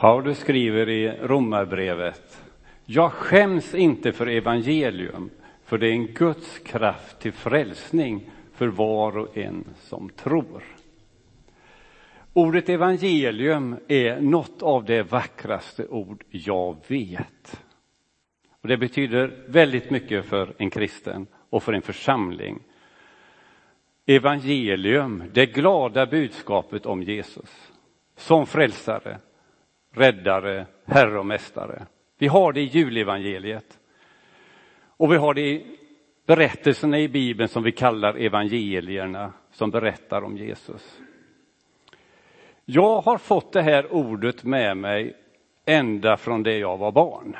Paulus skriver i Romarbrevet, jag skäms inte för evangelium, för det är en Guds kraft till frälsning för var och en som tror. Ordet evangelium är något av det vackraste ord jag vet. Och det betyder väldigt mycket för en kristen och för en församling. Evangelium, det glada budskapet om Jesus som frälsare, räddare, herre och mästare. Vi har det i julevangeliet. Och vi har det i berättelserna i Bibeln som vi kallar evangelierna som berättar om Jesus. Jag har fått det här ordet med mig ända från det jag var barn.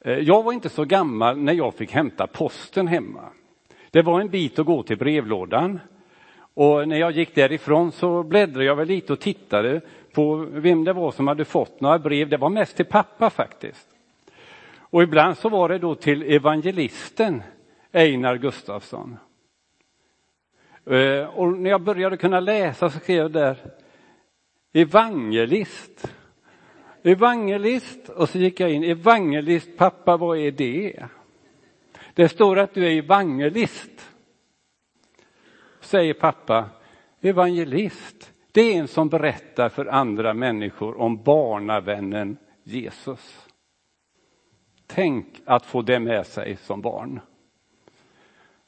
Eh, jag var inte så gammal när jag fick hämta posten hemma. Det var en bit att gå till brevlådan. Och när jag gick därifrån så bläddrade jag väl lite och tittade på vem det var som hade fått några brev. Det var mest till pappa faktiskt. Och ibland så var det då till evangelisten Einar Gustafsson. Eh, och när jag började kunna läsa så skrev jag där evangelist. Evangelist och så gick jag in, evangelist, pappa vad är det? Det står att du är evangelist. Säger pappa, evangelist, det är en som berättar för andra människor om barnavännen Jesus. Tänk att få det med sig som barn.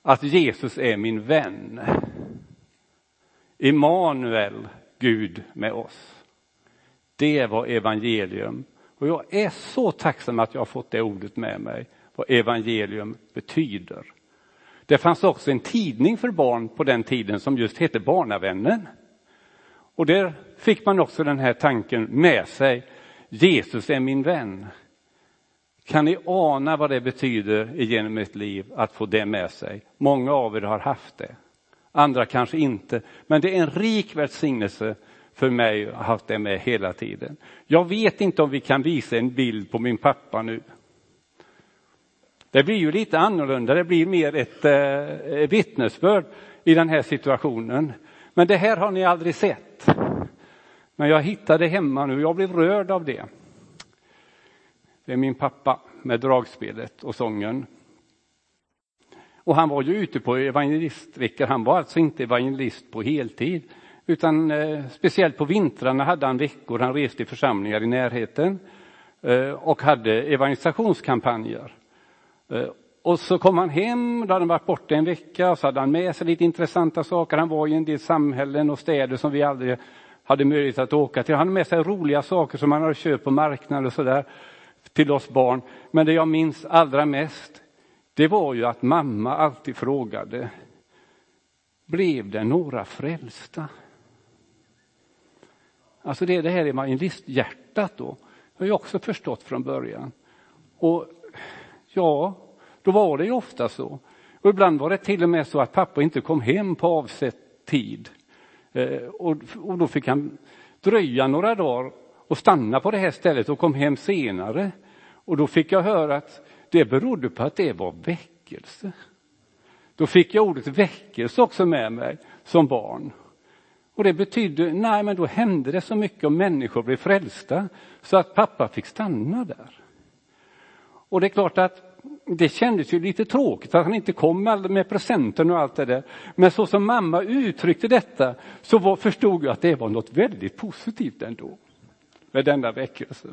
Att Jesus är min vän. Immanuel, Gud med oss. Det var evangelium. Och jag är så tacksam att jag har fått det ordet med mig, vad evangelium betyder. Det fanns också en tidning för barn på den tiden som just hette Barnavännen. Och där fick man också den här tanken med sig. Jesus är min vän. Kan ni ana vad det betyder genom ett liv att få det med sig? Många av er har haft det. Andra kanske inte. Men det är en rik välsignelse för mig att ha haft det med hela tiden. Jag vet inte om vi kan visa en bild på min pappa nu. Det blir ju lite annorlunda, det blir mer ett eh, vittnesbörd i den här situationen. Men det här har ni aldrig sett. Men jag hittade hemma nu, jag blev rörd av det. Det är min pappa med dragspelet och sången. Och han var ju ute på evangelistveckor, han var alltså inte evangelist på heltid. Utan eh, speciellt på vintrarna hade han veckor, han reste i församlingar i närheten eh, och hade evangelisationskampanjer. Eh, och så kom han hem, då hade han varit borta en vecka, och så hade han med sig lite intressanta saker. Han var i en del samhällen och städer som vi aldrig hade möjlighet att åka till. Han hade med sig roliga saker som han hade köpt på marknaden och sådär till oss barn. Men det jag minns allra mest, det var ju att mamma alltid frågade, blev det några frälsta? Alltså det är det här evangelisthjärtat då. Det har jag också förstått från början. Och ja, då var det ju ofta så. Och ibland var det till och med så att pappa inte kom hem på avsett tid. Eh, och, och då fick han dröja några dagar och stanna på det här stället och kom hem senare. Och då fick jag höra att det berodde på att det var väckelse. Då fick jag ordet väckelse också med mig som barn. Och det betydde, nej men då hände det så mycket och människor blev frälsta så att pappa fick stanna där. Och det är klart att det kändes ju lite tråkigt att han inte kom med presenten och allt det där. Men så som mamma uttryckte detta så var, förstod jag att det var något väldigt positivt ändå. Med denna väckelse.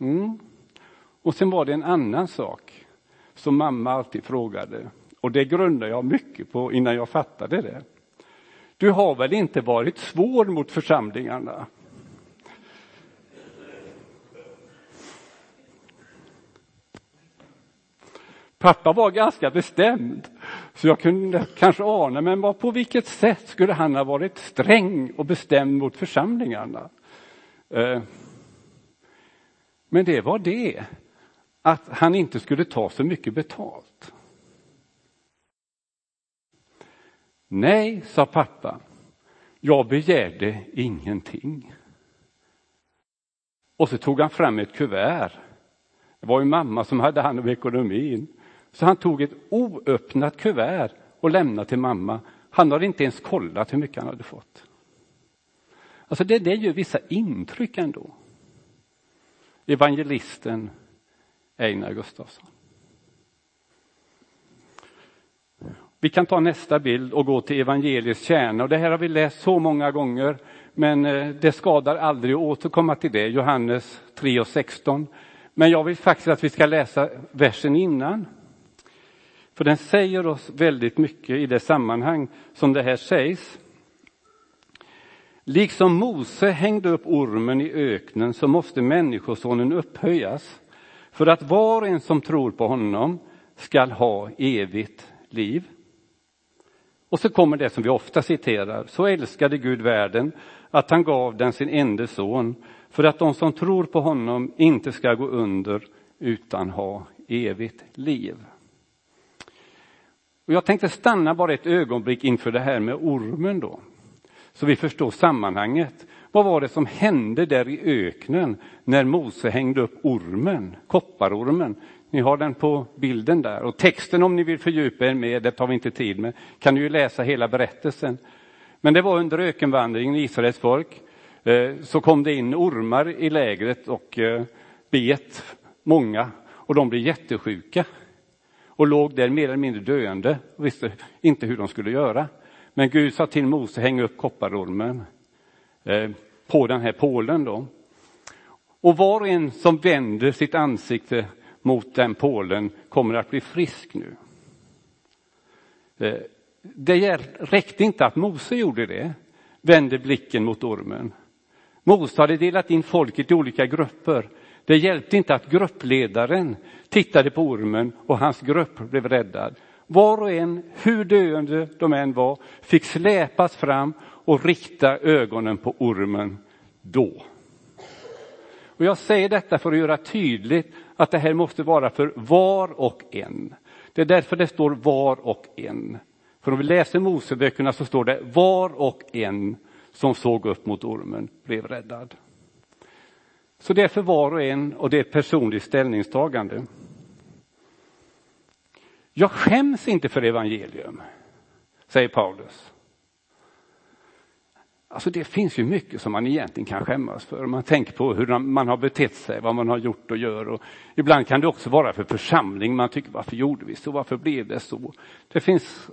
Mm. Och sen var det en annan sak som mamma alltid frågade. Och det grundar jag mycket på innan jag fattade det. Du har väl inte varit svår mot församlingarna? Pappa var ganska bestämd, så jag kunde kanske ana, men på vilket sätt skulle han ha varit sträng och bestämd mot församlingarna? Eh, men det var det, att han inte skulle ta så mycket betalt. Nej, sa pappa, jag begärde ingenting. Och så tog han fram ett kuvert. Det var ju mamma som hade hand om ekonomin. Så han tog ett oöppnat kuvert och lämnade till mamma. Han hade inte ens kollat hur mycket han hade fått. Alltså det, det gör vissa intryck ändå. Evangelisten Einar Gustafsson. Vi kan ta nästa bild och gå till evangeliets kärna. Och det här har vi läst så många gånger, men eh, det skadar aldrig att återkomma till det. Johannes 3 och 16. Men jag vill faktiskt att vi ska läsa versen innan. För den säger oss väldigt mycket i det sammanhang som det här sägs. Liksom Mose hängde upp ormen i öknen så måste Människosonen upphöjas för att var och en som tror på honom skall ha evigt liv. Och så kommer det som vi ofta citerar. Så älskade Gud världen att han gav den sin enda son för att de som tror på honom inte ska gå under utan ha evigt liv. Och jag tänkte stanna bara ett ögonblick inför det här med ormen då. Så vi förstår sammanhanget. Vad var det som hände där i öknen när Mose hängde upp ormen, kopparormen? Ni har den på bilden där. Och texten om ni vill fördjupa er med, det tar vi inte tid med, kan ni ju läsa hela berättelsen. Men det var under ökenvandringen i Israels folk. Eh, så kom det in ormar i lägret och eh, bet många och de blev jättesjuka och låg där mer eller mindre döende och visste inte hur de skulle göra. Men Gud sa till Mose, häng upp kopparormen eh, på den här pålen då. Och var och en som vänder sitt ansikte mot den pålen kommer att bli frisk nu. Eh, det räckte inte att Mose gjorde det, vände blicken mot ormen. Mose hade delat in folket i olika grupper. Det hjälpte inte att gruppledaren tittade på ormen och hans grupp blev räddad. Var och en, hur döende de än var, fick släpas fram och rikta ögonen på ormen då. Och jag säger detta för att göra tydligt att det här måste vara för var och en. Det är därför det står var och en. För om vi läser Moseböckerna så står det var och en som såg upp mot ormen blev räddad. Så det är för var och en och det är ett personligt ställningstagande. Jag skäms inte för evangelium, säger Paulus. Alltså det finns ju mycket som man egentligen kan skämmas för. Man tänker på hur man har betett sig, vad man har gjort och gör. Och ibland kan det också vara för församling. Man tycker varför gjorde vi så? Varför blev det så? Det finns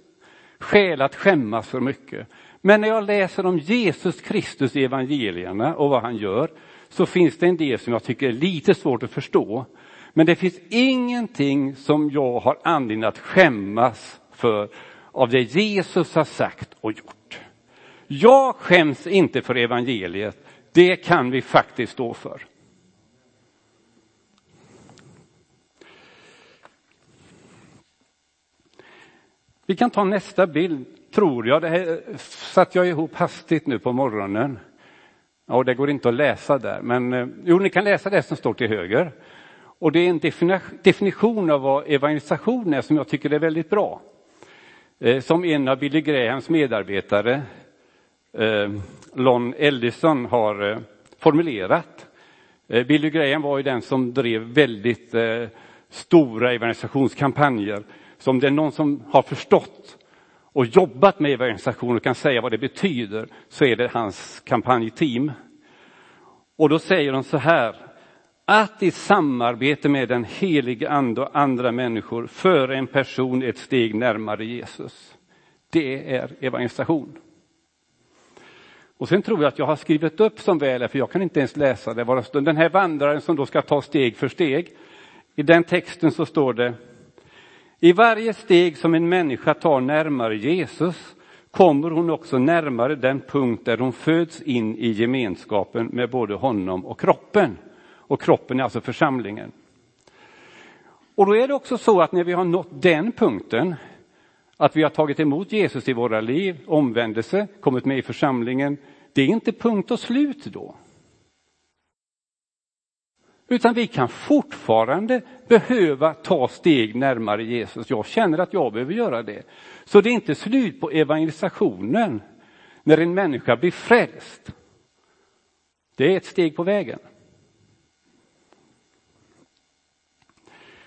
skäl att skämmas för mycket. Men när jag läser om Jesus Kristus i evangelierna och vad han gör så finns det en del som jag tycker är lite svårt att förstå. Men det finns ingenting som jag har anledning att skämmas för av det Jesus har sagt och gjort. Jag skäms inte för evangeliet. Det kan vi faktiskt stå för. Vi kan ta nästa bild, tror jag. Det här satte jag ihop hastigt nu på morgonen. Ja, det går inte att läsa där, men eh, jo, ni kan läsa det som står till höger. Och det är en definition av vad evangelisation är som jag tycker är väldigt bra. Eh, som en av Billy Grahams medarbetare, eh, Lon Ellison, har formulerat. Billy Graham var ju den som drev väldigt stora evangelisationskampanjer. Så om det är någon som har förstått och jobbat med evangelisation och kan säga vad det betyder så är det hans kampanjteam. Och då säger de så här, att i samarbete med den helige ande och andra människor föra en person ett steg närmare Jesus. Det är evangelisation. Och sen tror jag att jag har skrivit upp som väl är, för jag kan inte ens läsa det. Den här vandraren som då ska ta steg för steg. I den texten så står det i varje steg som en människa tar närmare Jesus kommer hon också närmare den punkt där hon föds in i gemenskapen med både honom och kroppen. Och kroppen är alltså församlingen. Och då är det också så att när vi har nått den punkten, att vi har tagit emot Jesus i våra liv, omvändelse, kommit med i församlingen, det är inte punkt och slut då. Utan vi kan fortfarande behöva ta steg närmare Jesus. Jag känner att jag behöver göra det. Så det är inte slut på evangelisationen när en människa blir frälst. Det är ett steg på vägen.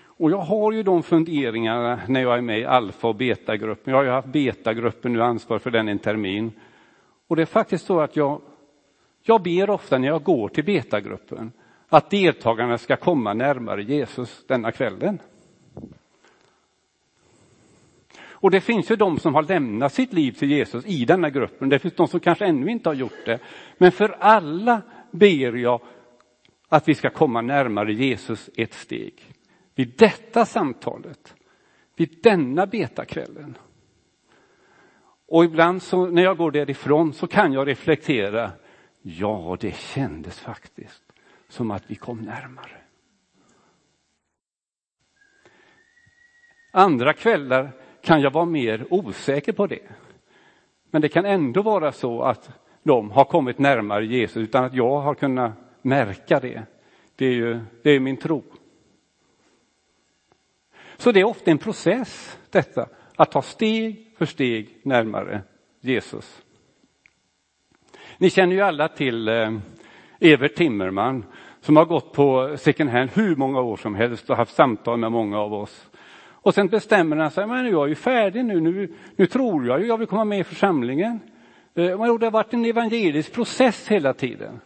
Och jag har ju de funderingarna när jag är med i alfa och betagruppen. Jag har ju haft betagruppen nu ansvar för den en termin. Och det är faktiskt så att jag Jag ber ofta när jag går till betagruppen att deltagarna ska komma närmare Jesus denna kvällen. Och det finns ju de som har lämnat sitt liv till Jesus i denna gruppen. Det finns de som kanske ännu inte har gjort det. Men för alla ber jag att vi ska komma närmare Jesus ett steg. Vid detta samtalet, vid denna betakvällen. Och ibland så, när jag går därifrån så kan jag reflektera. Ja, det kändes faktiskt som att vi kom närmare. Andra kvällar kan jag vara mer osäker på det. Men det kan ändå vara så att de har kommit närmare Jesus utan att jag har kunnat märka det. Det är ju det är min tro. Så det är ofta en process detta, att ta steg för steg närmare Jesus. Ni känner ju alla till eh, Evert Timmerman som har gått på second hand hur många år som helst och haft samtal med många av oss. Och sen bestämmer han sig, men jag är ju färdig nu, nu, nu tror jag ju jag vill komma med i församlingen. Eh, det har varit en evangelisk process hela tiden.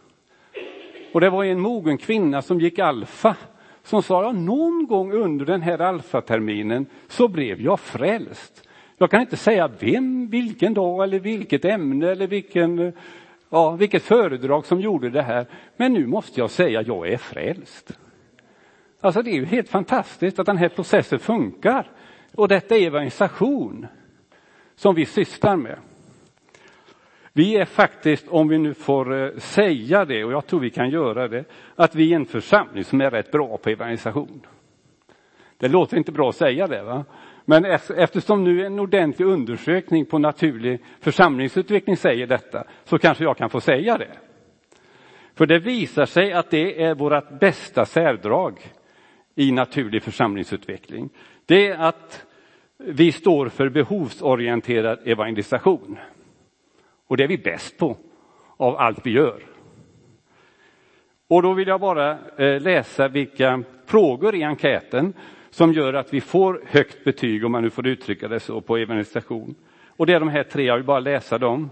Och det var en mogen kvinna som gick alfa som sa, ja, någon gång under den här alfaterminen så blev jag frälst. Jag kan inte säga vem, vilken dag eller vilket ämne eller vilken, eh, ja, vilket föredrag som gjorde det här. Men nu måste jag säga, jag är frälst. Alltså det är ju helt fantastiskt att den här processen funkar. Och detta är evangelisation som vi sysslar med. Vi är faktiskt, om vi nu får eh, säga det, och jag tror vi kan göra det, att vi är en församling som är rätt bra på evangelisation. Det låter inte bra att säga det, va? Men eftersom nu en ordentlig undersökning på naturlig församlingsutveckling säger detta, så kanske jag kan få säga det. För det visar sig att det är vårt bästa särdrag i naturlig församlingsutveckling. Det är att vi står för behovsorienterad evangelisation. Och det är vi bäst på av allt vi gör. Och då vill jag bara eh, läsa vilka frågor i enkäten som gör att vi får högt betyg, om man nu får uttrycka det så, på evangelisation. Och det är de här tre, jag vill bara läsa dem.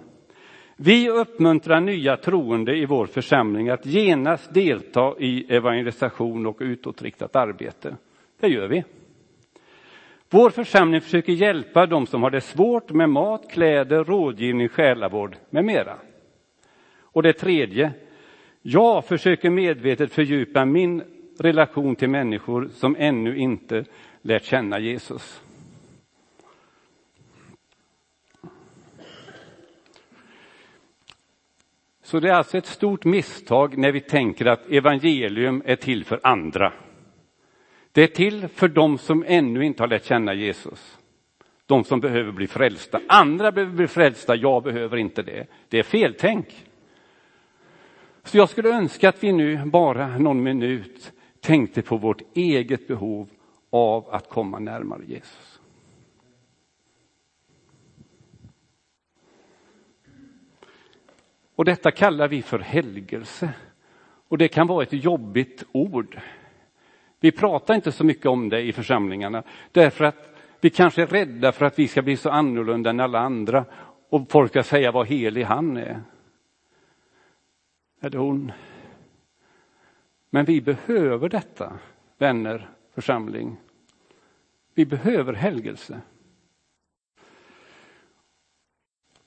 Vi uppmuntrar nya troende i vår församling att genast delta i evangelisation och utåtriktat arbete. Det gör vi. Vår församling försöker hjälpa de som har det svårt med mat, kläder, rådgivning, själavård med mera. Och det tredje, jag försöker medvetet fördjupa min relation till människor som ännu inte lärt känna Jesus. Så det är alltså ett stort misstag när vi tänker att evangelium är till för andra. Det är till för dem som ännu inte har lärt känna Jesus. De som behöver bli frälsta. Andra behöver bli frälsta, jag behöver inte det. Det är feltänk. Så jag skulle önska att vi nu bara någon minut tänkte på vårt eget behov av att komma närmare Jesus. Och detta kallar vi för helgelse. Och det kan vara ett jobbigt ord. Vi pratar inte så mycket om det i församlingarna därför att vi kanske är rädda för att vi ska bli så annorlunda än alla andra och folk ska säga vad helig han är. Eller hon. Men vi behöver detta, vänner, församling. Vi behöver helgelse.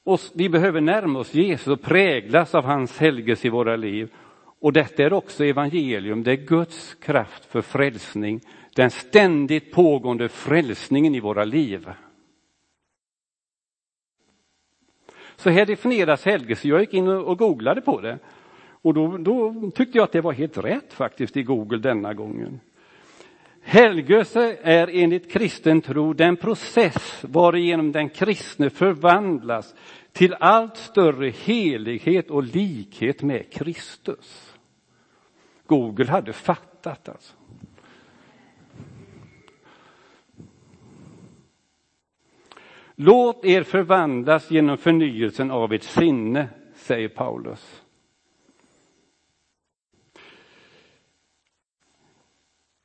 Och vi behöver närma oss Jesus och präglas av hans helgelse i våra liv. Och detta är också evangelium, det är Guds kraft för frälsning, den ständigt pågående frälsningen i våra liv. Så här definieras helgelse. Jag gick in och googlade på det. Och då, då, tyckte jag att det var helt rätt faktiskt i Google denna gången. Helgelse är enligt kristen tro den process varigenom den kristne förvandlas till allt större helighet och likhet med Kristus. Google hade fattat alltså. Låt er förvandlas genom förnyelsen av ert sinne, säger Paulus.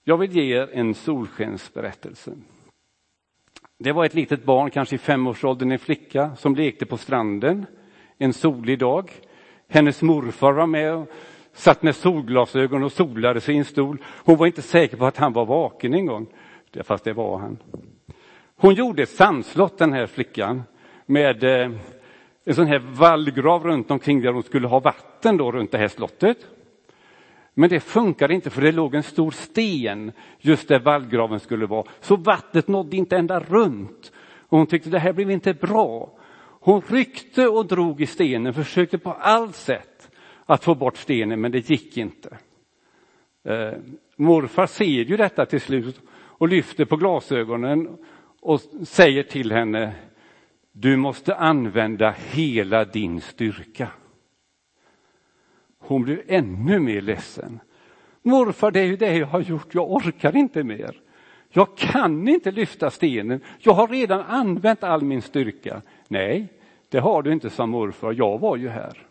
Jag vill ge er en solskensberättelse. Det var ett litet barn, kanske i femårsåldern, en flicka som lekte på stranden en solig dag. Hennes morfar var med och satt med solglasögon och solade sig i en stol. Hon var inte säker på att han var vaken en gång, fast det var han. Hon gjorde ett sandslott den här flickan med eh, en sån här vallgrav runt omkring där hon skulle ha vatten då runt det här slottet. Men det funkade inte för det låg en stor sten just där vallgraven skulle vara. Så vattnet nådde inte ända runt. Och hon tyckte det här blev inte bra. Hon ryckte och drog i stenen, försökte på allt sätt att få bort stenen, men det gick inte. Eh, morfar ser ju detta till slut och lyfter på glasögonen och säger till henne, du måste använda hela din styrka. Hon blev ännu mer ledsen. Morfar, det är ju det jag har gjort, jag orkar inte mer. Jag kan inte lyfta stenen, jag har redan använt all min styrka. Nej, det har du inte, sa morfar, jag var ju här.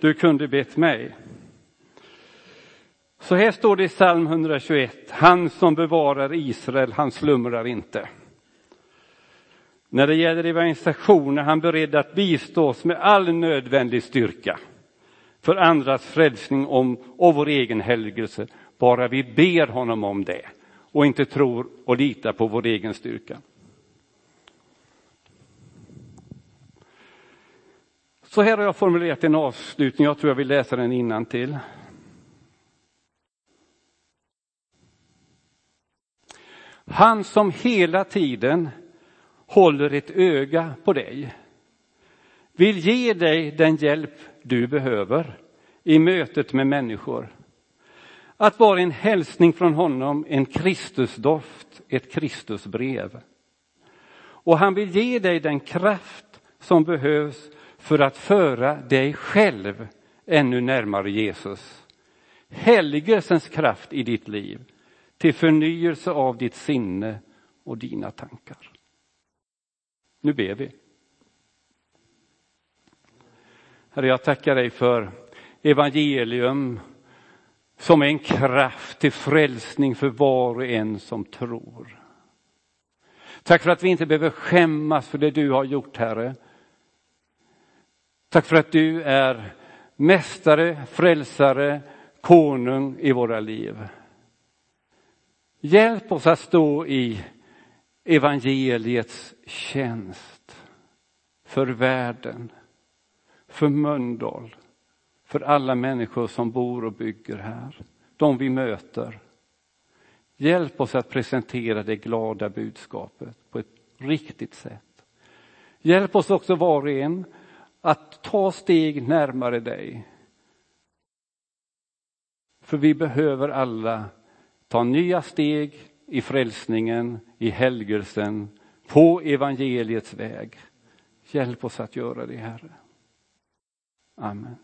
Du kunde bett mig. Så här står det i psalm 121. Han som bevarar Israel, han slumrar inte. När det gäller evangelisation är han beredd att bistå oss med all nödvändig styrka för andras frälsning om, och vår egen helgelse, bara vi ber honom om det och inte tror och litar på vår egen styrka. Så här har jag formulerat en avslutning, jag tror jag vill läsa den innan till. Han som hela tiden håller ett öga på dig vill ge dig den hjälp du behöver i mötet med människor. Att vara en hälsning från honom, en Kristusdoft, ett Kristusbrev. Och han vill ge dig den kraft som behövs för att föra dig själv ännu närmare Jesus. Helgelsens kraft i ditt liv till förnyelse av ditt sinne och dina tankar. Nu ber vi. Herre, jag tackar dig för evangelium som är en kraft till frälsning för var och en som tror. Tack för att vi inte behöver skämmas för det du har gjort, Herre. Tack för att du är mästare, frälsare, konung i våra liv. Hjälp oss att stå i evangeliets tjänst för världen, för Mölndal, för alla människor som bor och bygger här, de vi möter. Hjälp oss att presentera det glada budskapet på ett riktigt sätt. Hjälp oss också var och en att ta steg närmare dig. För vi behöver alla ta nya steg i frälsningen, i helgelsen, på evangeliets väg. Hjälp oss att göra det, Herre. Amen.